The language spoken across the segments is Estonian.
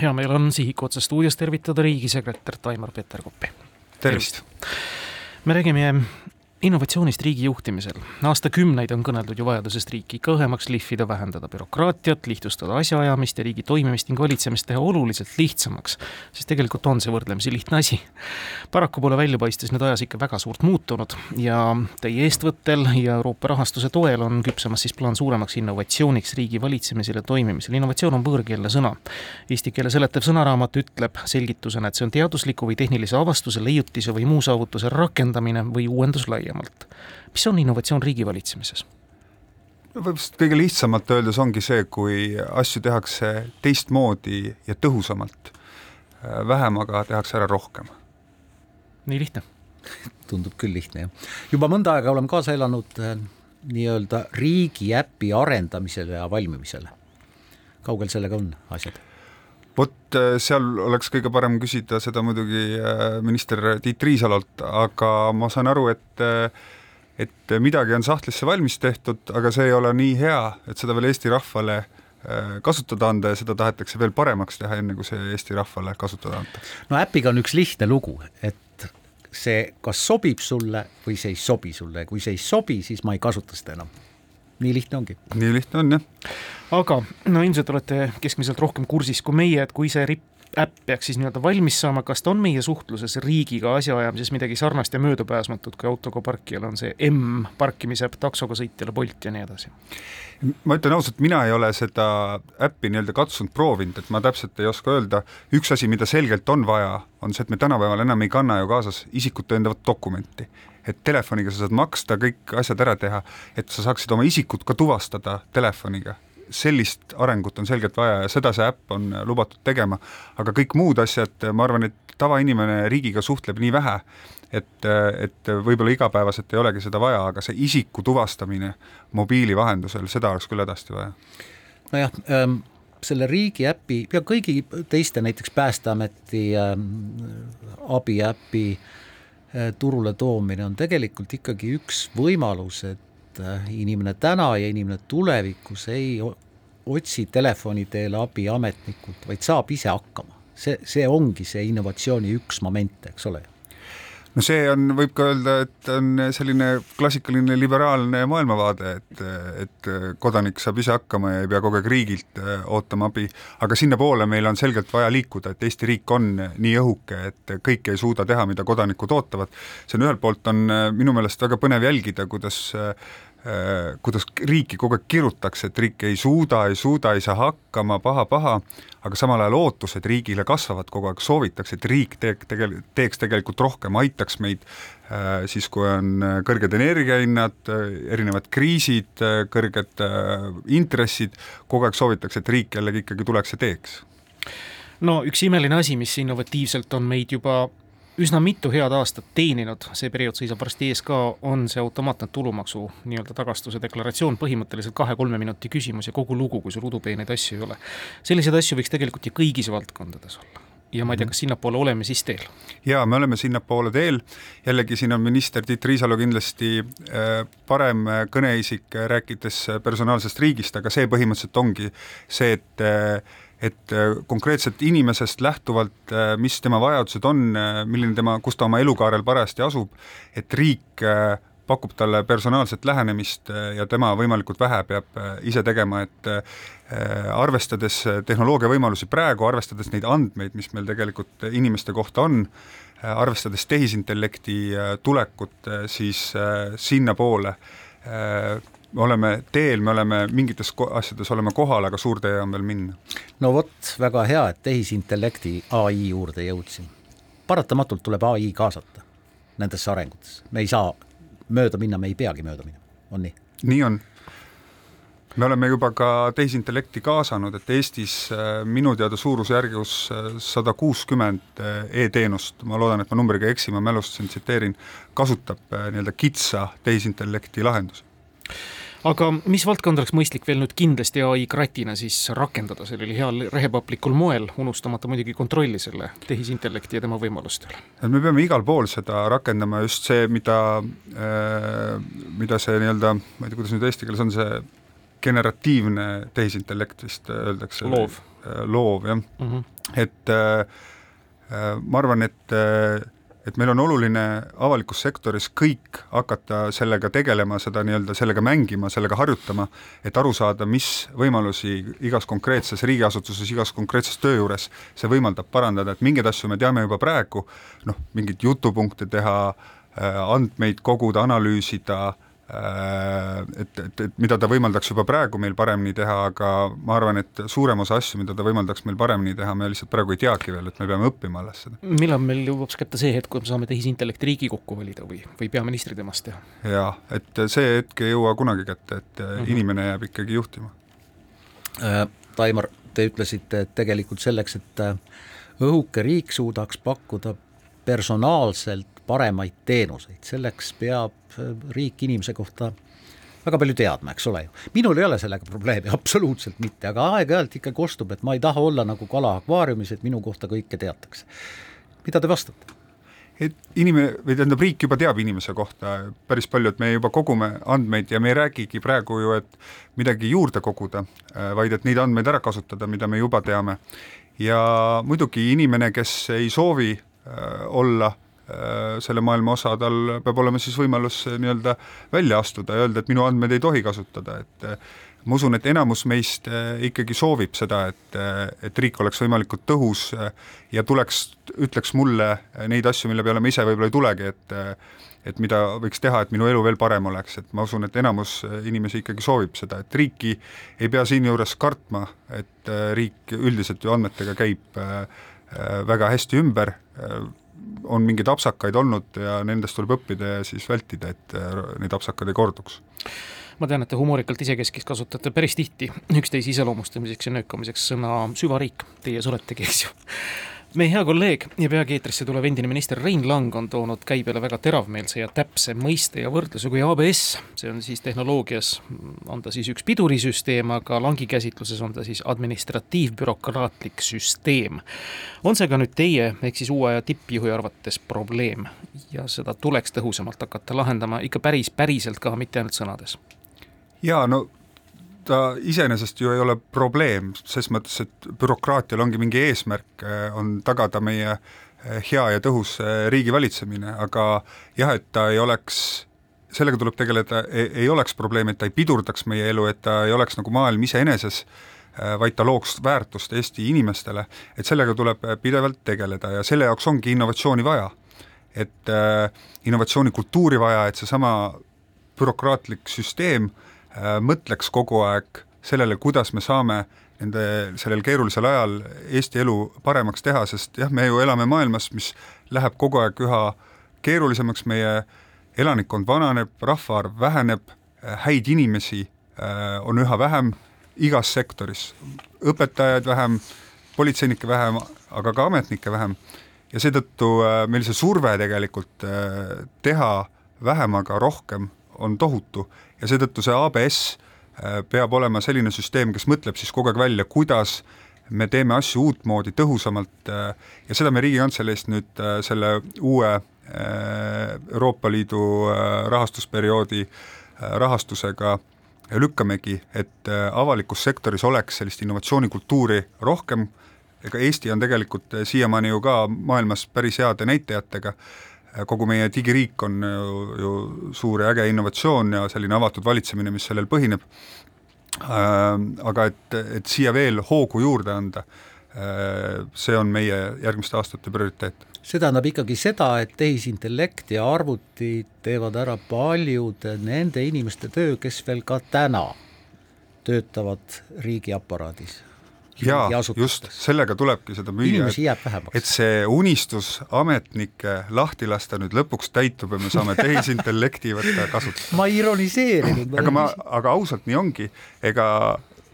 hea meel on Sihiku otse stuudios tervitada riigisekretär Taimar Peterkopi. tervist! me räägime innovatsioonist riigi juhtimisel. aastakümneid on kõneldud ju vajadusest riiki ikka õhemaks lihvida, vähendada bürokraatiat, lihtsustada asjaajamist ja riigi toimimist ning valitsemist teha oluliselt lihtsamaks. sest tegelikult on see võrdlemisi lihtne asi. paraku pole välja paistes nüüd ajas ikka väga suurt muutunud ja teie eestvõttel ja Euroopa rahastuse toel on küpsemas siis plaan suuremaks innovatsiooniks riigi valitsemisel ja toimimisel. innovatsioon on võõrkeelne sõna. Eesti keele seletav sõnaraamat ütleb selgitusena, et see on teadusliku või tehnilise avastuse, leiutise või muu saavutuse rakendamine või uuendus laiemalt laiemalt. mis on innovatsioon riigivalitsemises? võib vist kõige lihtsamalt öeldes ongi see, kui asju tehakse teistmoodi ja tõhusamalt. vähemaga tehakse ära rohkem. nii lihtne tundub küll lihtne, jah. juba mõnda aega oleme kaasa elanud äh, nii-öelda riigiäpi arendamisele ja valmimisele. kaugel sellega on asjad? Vot äh, seal oleks kõige parem küsida seda muidugi äh, minister Tiit Riisalolt, aga ma saan aru, et äh, et midagi on sahtlisse valmis tehtud, aga see ei ole nii hea, et seda veel Eesti rahvale kasutada anda ja seda tahetakse veel paremaks teha, enne kui see Eesti rahvale kasutada antakse. no äpiga on üks lihtne lugu, et see kas sobib sulle või see ei sobi sulle ja kui see ei sobi, siis ma ei kasuta seda enam nii lihtne ongi. nii lihtne on, jah. aga no ilmselt olete keskmiselt rohkem kursis kui meie, et kui see ripp äpp peaks siis nii-öelda valmis saama, kas ta on meie suhtluses riigiga asjaajamises midagi sarnast ja möödapääsmatut, kui autoga parkijal on see M parkimise äpp, taksoga sõitjale Bolt ja nii edasi? ma ütlen ausalt, mina ei ole seda äppi nii-öelda katsunud, proovinud, et ma täpselt ei oska öelda, üks asi, mida selgelt on vaja, on see, et me tänapäeval enam ei kanna ju kaasas isikut tõendavat dokumenti et telefoniga sa saad maksta, kõik asjad ära teha, et sa saaksid oma isikut ka tuvastada telefoniga. Sellist arengut on selgelt vaja ja seda see äpp on lubatud tegema, aga kõik muud asjad, ma arvan, et tavainimene riigiga suhtleb nii vähe, et, et võib-olla igapäevaselt ei olegi seda vaja, aga see isiku tuvastamine mobiili vahendusel, seda oleks küll hädasti vaja. nojah ähm selle riigiäpi ja kõigi teiste, näiteks Päästeameti ähm, abiäpi Äh, turule toomine on tegelikult ikkagi üks võimalus, et äh, inimene täna ja inimene tulevikus ei otsi telefoni teel abi ametnikult, vaid saab ise hakkama. see, see ongi see innovatsiooni üks moment, eks ole no see on, võib ka öelda, et on selline klassikaline liberaalne maailmavaade, et, et kodanik saab ise hakkama ja ei pea kogu aeg riigilt äh, ootama abi, aga sinnapoole meil on selgelt vaja liikuda, et Eesti riik on nii õhuke, et kõike ei suuda teha, mida kodanikud ootavad. see on ühelt poolt on äh, minu meelest väga põnev jälgida, kuidas Äh, kuidas riiki kogu aeg kirutakse, et riik ei suuda, ei suuda, ei saa hakkama, paha-paha, aga samal ajal ootused riigile kasvavad kogu aeg, soovitakse, et riik teek-, tegel-, teeks tegelikult rohkem, aitaks meid äh, siis, kui on äh, kõrged energiahinnad, erinevad kriisid, kõrged intressid, kogu aeg soovitakse, et riik jällegi ikkagi tuleks ja teeks. no üks imeline asi, mis innovatiivselt on meid juba üsna mitu head aastat teeninud, see periood seisab varsti ees ka, on see automaatne tulumaksu nii-öelda tagastuse deklaratsioon, põhimõtteliselt kahe-kolme minuti küsimus ja kogu lugu, kui sul udupeeneid asju ei ole. selliseid asju võiks tegelikult ju kõigis valdkondades olla ja ma ei tea, mhm. kas sinnapoole oleme siis teel? jaa, me oleme sinnapoole teel, jällegi siin on minister Tiit Riisalo kindlasti äh, parem kõneisik, rääkides personaalsest riigist, aga see põhimõtteliselt ongi see, et äh, et äh, konkreetselt inimesest lähtuvalt, äh, mis tema vajadused on, äh, milline tema, kus ta oma elukaarel parajasti asub, et riik pakub talle personaalset lähenemist ja tema võimalikult vähe peab ise tegema, et arvestades tehnoloogia võimalusi praegu, arvestades neid andmeid, mis meil tegelikult inimeste kohta on, arvestades tehisintellekti tulekut, siis sinnapoole me oleme teel, me oleme mingites asjades oleme kohal, aga suur tee on veel minna. no vot, väga hea, et tehisintellekti ai juurde jõudsin. paratamatult tuleb ai kaasata nendesse arengutesse, me ei saa mööda minna, me ei peagi mööda minema, on nii? nii on. me oleme juba ka tehisintellekti kaasanud, et Eestis äh, minu teada suurusjärgus äh, sada kuuskümmend äh, e-teenust, ma loodan, et ma numbriga ei eksi, ma mälust siin tsiteerin, kasutab nii-öelda kitsa tehisintellekti lahendusi aga mis valdkond oleks mõistlik veel nüüd kindlasti ai kratina siis rakendada sellel heal rehepaplikul moel, unustamata muidugi kontrolli selle tehisintellekti ja tema võimaluste üle? me peame igal pool seda rakendama, just see, mida äh,, mida see nii-öelda, ma ei tea, kuidas nüüd eesti keeles on see generatiivne tehisintellekt vist öeldakse. loov. Äh, loov, jah mm. -hmm et ma arvan, et et meil on oluline avalikus sektoris kõik hakata sellega tegelema, seda nii-öelda sellega mängima, sellega harjutama, et aru saada, mis võimalusi igas konkreetses riigiasutuses, igas konkreetses töö juures see võimaldab parandada, et mingeid asju me teame juba praegu, noh, mingeid jutupunkte teha, äh, andmeid koguda, analüüsida et, et, et mida ta võimaldaks juba praegu meil paremini teha, aga ma arvan, et suurem osa asju, mida ta võimaldaks meil paremini teha, me lihtsalt praegu ei teagi veel, et me peame õppima alles seda. millal meil jõuab kätte see hetk, kui me saame tehisintellekti Riigikokku valida või, või peaministri temast teha? jaa, et see hetk ei jõua kunagi kätte, et mm -hmm. inimene jääb ikkagi juhtima äh,. Taimar, te ütlesite, et tegelikult selleks, et äh, õhuke riik suudaks pakkuda personaalselt paremaid teenuseid, selleks peab äh, riik inimese kohta väga palju teadma, eks ole ju. minul ei ole sellega probleemi, absoluutselt mitte, aga aeg-ajalt ikkagi kostub, et ma ei taha olla nagu kala akvaariumis, et minu kohta kõike teatakse. mida te vastate? et inimene, või tähendab, riik juba teab inimese kohta päris palju, et me juba kogume andmeid ja me ei räägigi praegu ju, et midagi juurde koguda, äh, vaid et neid andmeid ära kasutada, mida me juba teame. ja muidugi inimene, kes ei soovi olla Äh, selle maailma osa, tal peab olema siis võimalus äh, nii-öelda välja astuda ja öelda, et minu andmeid ei tohi kasutada, et äh, ma usun, et enamus meist ikkagi soovib seda, et, et riik oleks võimalikult tõhus ja tuleks, ütleks mulle neid asju, mille peale ma ise võib-olla ei tulegi, et et mida võiks teha, et minu elu veel parem oleks, et ma usun, et enamus inimesi ikkagi soovib seda, et riiki ei pea siinjuures kartma, et riik üldiselt ju andmetega käib väga hästi ümber, on mingeid apsakaid olnud ja nendest tuleb õppida ja siis vältida, et äh, neid apsakaid ei korduks. Ma tean, et te humoorikalt isekeskis kasutate päris tihti üksteise iseloomustamiseks ja nöökamiseks sõna süvariik, teie suletegi, eks ju meie hea kolleeg ja peagi eetrisse tulev endine minister Rein Lang on toonud käibele väga teravmeelse ja täpse mõiste ja võrdluse kui ABS. see on siis tehnoloogias, on ta siis üks pidurisüsteem, aga Langi käsitluses on ta siis administratiivbürokraatlik süsteem. on see ka nüüd teie ehk siis uue aja tippjuhi arvates probleem ja seda tuleks tõhusamalt hakata lahendama ikka päris, päriselt ka, mitte ainult sõnades? jaa, no ta iseenesest ju ei ole probleem, ses mõttes, et bürokraatial ongi mingi eesmärk, eh, on tagada meie eh, hea ja tõhus eh, riigi valitsemine, aga jah, et ta ei oleks, sellega tuleb tegeleda, ei oleks probleemi, et ta ei pidurdaks meie elu, et ta ei oleks nagu maailm iseeneses, vaid ta looks väärtust Eesti inimestele, et sellega tuleb pidevalt tegeleda ja selle jaoks ongi innovatsiooni vaja. et innovatsioonikultuuri vaja, et seesama bürokraatlik süsteem Äh, mõtleks kogu aeg sellele, kuidas me saame nende, sellel keerulisel ajal Eesti elu paremaks teha, sest jah, me ju elame maailmas, mis läheb kogu aeg üha keerulisemaks, meie elanikkond vananeb, rahvaarv väheneb, äh, häid inimesi äh, on üha vähem igas sektoris, õpetajaid vähem, politseinikke vähem, aga ka ametnikke vähem. Ja seetõttu meil see surve tegelikult teha vähemaga rohkem on tohutu. Ja seetõttu see ABS äh, peab olema selline süsteem, kes mõtleb siis kogu aeg välja, kuidas me teeme asju uutmoodi, tõhusamalt äh, ja seda me Riigikantseleist nüüd äh, selle uue Euroopa Liidu rahastusperioodi rahastusega lükkamegi, et avalikus sektoris oleks sellist innovatsioonikultuuri rohkem, ega Eesti on tegelikult siiamaani ju ka maailmas päris heade näitajatega, kogu meie digiriik on ju, ju suur ja äge innovatsioon ja selline avatud valitsemine, mis sellel põhineb, äh, aga et, et siia veel hoogu juurde anda, äh, see on meie järgmiste aastate prioriteet. see tähendab ikkagi seda, et tehisintellekt ja arvutid teevad ära paljude nende inimeste töö, kes veel ka täna töötavad riigiaparaadis jaa, just, sellega tulebki seda müüa, et, et see unistus ametnikke lahti lasta nüüd lõpuks täitub ja me saame tehisintellekti võtta kasutusele. ma ei ironiseerinud. aga ma, aga ausalt nii ongi, ega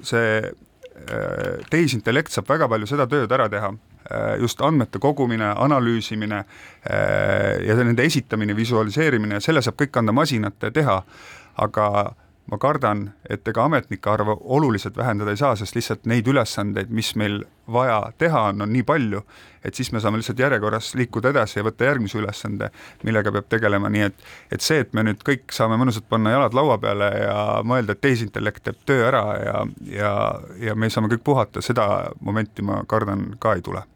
see äh, tehisintellekt saab väga palju seda tööd ära teha, äh, just andmete kogumine, analüüsimine äh, ja nende esitamine, visualiseerimine, selle saab kõik anda masinate teha, aga ma kardan, et ega ametnike arvu oluliselt vähendada ei saa, sest lihtsalt neid ülesandeid, mis meil vaja teha on, on nii palju, et siis me saame lihtsalt järjekorras liikuda edasi ja võtta järgmise ülesande, millega peab tegelema, nii et et see, et me nüüd kõik saame mõnusalt panna jalad laua peale ja mõelda, et tehisintellekt teeb töö ära ja, ja, ja me saame kõik puhata, seda momenti ma kardan ka ei tule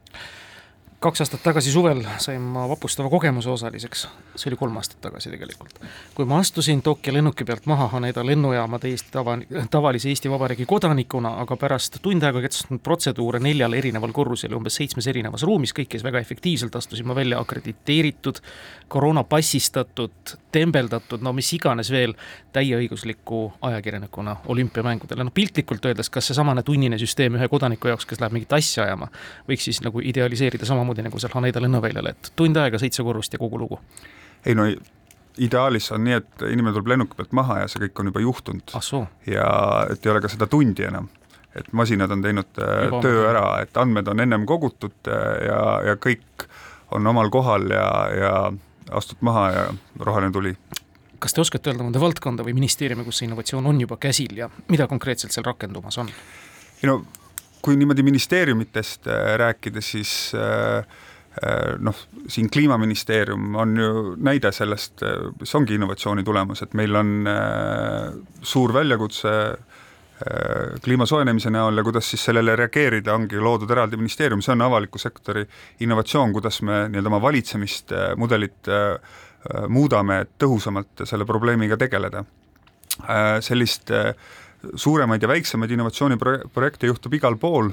kaks aastat tagasi suvel sain ma vapustava kogemuse osaliseks, see oli kolm aastat tagasi tegelikult. kui ma astusin Tokyo lennuki pealt maha Haneda lennujaama täiesti tava, tavalise Eesti Vabariigi kodanikuna, aga pärast tund aega kestnud protseduure neljal erineval korrusel ja umbes seitsmes erinevas ruumis, kõik käis väga efektiivselt, astusin ma välja akrediteeritud, koroonapassistatud, tembeldatud, no mis iganes veel, täieõigusliku ajakirjanikuna olümpiamängudele, no piltlikult öeldes, kas seesamane tunnine süsteem ühe kodaniku jaoks, kes läheb mingit asja ajama, võiks siis nagu idealiseerida samamoodi nagu seal Haneda lennuväljal, et tund aega, seitse korrust ja kogu lugu? ei no ideaalis on nii, et inimene tuleb lennuki pealt maha ja see kõik on juba juhtunud ah,. ja et ei ole ka seda tundi enam et masinad on teinud äh, juba töö ära, et andmed on ennem kogutud äh, ja, ja kõik on omal kohal ja, ja astud maha ja roheline tuli. kas te oskate öelda mõnda valdkonda või ministeeriumi, kus see innovatsioon on juba käsil ja mida konkreetselt seal rakendumas on? ei no kui niimoodi ministeeriumitest äh, rääkida, siis äh, äh, noh, siin Kliimaministeerium on ju näide sellest, mis ongi innovatsiooni tulemus, et meil on suur väljakutse kliima soojenemise näol ja kuidas siis sellele reageerida, ongi loodud eraldi ministeerium, see on avaliku sektori innovatsioon, kuidas me nii-öelda oma valitsemist, mudelit muudame, et tõhusamalt selle probleemiga tegeleda. sellist suuremaid ja väiksemaid innovatsiooniprojekte juhtub igal pool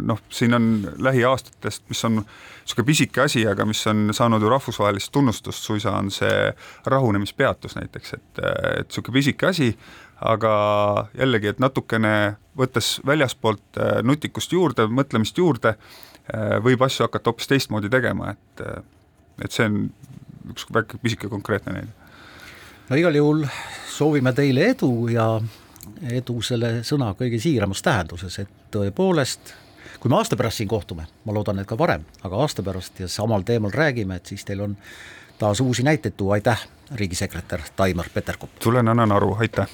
noh, siin on lähiaastatest, mis on niisugune pisike asi, aga mis on saanud ju rahvusvahelist tunnustust suisa, on see rahunemispeatus näiteks, et, et niisugune pisike asi, aga jällegi, et natukene võttes väljaspoolt äh, nutikust juurde, mõtlemist juurde, äh, võib asju hakata hoopis teistmoodi tegema, et et see on üks väike pisike konkreetne näide. no igal juhul soovime teile edu ja edu selle sõna kõige siiramas tähenduses, et tõepoolest kui me aasta pärast siin kohtume, ma loodan, et ka varem, aga aasta pärast ja samal teemal räägime, et siis teil on taas uusi näiteid tuua, aitäh, riigisekretär Taimar Peterkop! tulen, annan aru, aitäh!